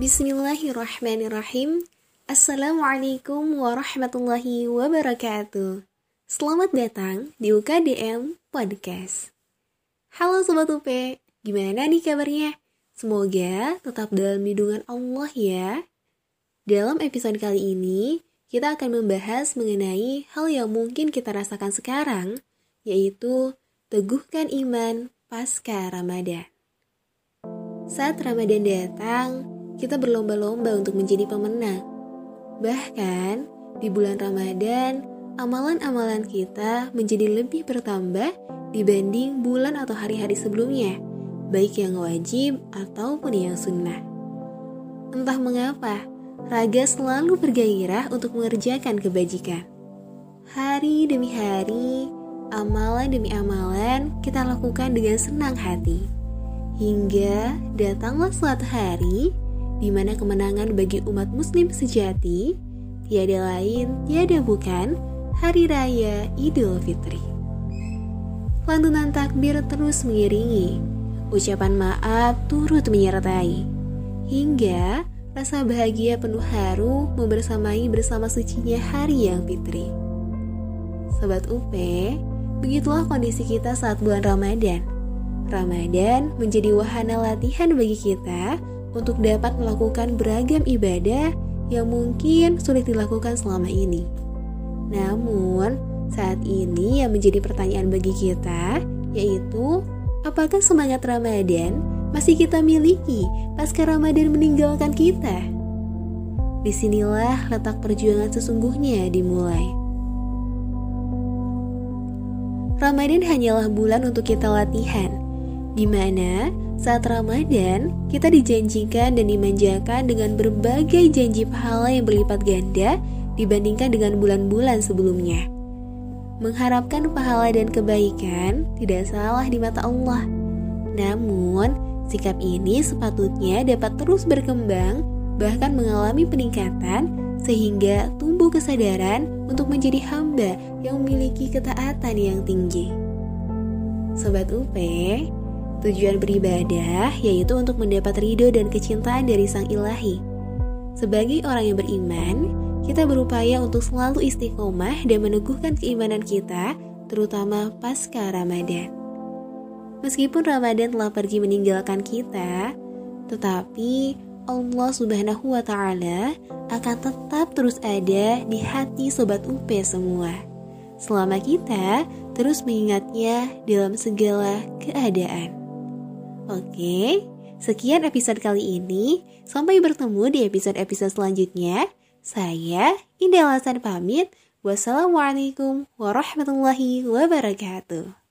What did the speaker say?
Bismillahirrahmanirrahim. Assalamualaikum warahmatullahi wabarakatuh. Selamat datang di UKDM Podcast. Halo Sobat UP, gimana nih kabarnya? Semoga tetap dalam lindungan Allah ya. Dalam episode kali ini, kita akan membahas mengenai hal yang mungkin kita rasakan sekarang, yaitu teguhkan iman pasca Ramadan. Saat Ramadan datang, kita berlomba-lomba untuk menjadi pemenang. Bahkan, di bulan Ramadan, amalan-amalan kita menjadi lebih bertambah dibanding bulan atau hari-hari sebelumnya, baik yang wajib ataupun yang sunnah. Entah mengapa, raga selalu bergairah untuk mengerjakan kebajikan. Hari demi hari, amalan demi amalan kita lakukan dengan senang hati. Hingga datanglah suatu hari di mana kemenangan bagi umat muslim sejati tiada lain, tiada bukan Hari Raya Idul Fitri. Lantunan takbir terus mengiringi, ucapan maaf turut menyertai, hingga rasa bahagia penuh haru membersamai bersama sucinya hari yang fitri. Sobat UP, begitulah kondisi kita saat bulan Ramadan. Ramadan menjadi wahana latihan bagi kita untuk dapat melakukan beragam ibadah yang mungkin sulit dilakukan selama ini. Namun, saat ini yang menjadi pertanyaan bagi kita yaitu apakah semangat Ramadan masih kita miliki pasca Ramadan meninggalkan kita? Di sinilah letak perjuangan sesungguhnya dimulai. Ramadan hanyalah bulan untuk kita latihan, di mana saat Ramadan, kita dijanjikan dan dimanjakan dengan berbagai janji pahala yang berlipat ganda dibandingkan dengan bulan-bulan sebelumnya. Mengharapkan pahala dan kebaikan tidak salah di mata Allah. Namun, sikap ini sepatutnya dapat terus berkembang, bahkan mengalami peningkatan, sehingga tumbuh kesadaran untuk menjadi hamba yang memiliki ketaatan yang tinggi. Sobat UP, Tujuan beribadah yaitu untuk mendapat ridho dan kecintaan dari Sang Ilahi. Sebagai orang yang beriman, kita berupaya untuk selalu istiqomah dan meneguhkan keimanan kita, terutama pasca Ramadan. Meskipun Ramadan telah pergi meninggalkan kita, tetapi Allah Subhanahu wa Ta'ala akan tetap terus ada di hati sobat UP semua. Selama kita terus mengingatnya dalam segala keadaan. Oke, sekian episode kali ini. Sampai bertemu di episode-episode selanjutnya. Saya Indah Lasan pamit. Wassalamualaikum warahmatullahi wabarakatuh.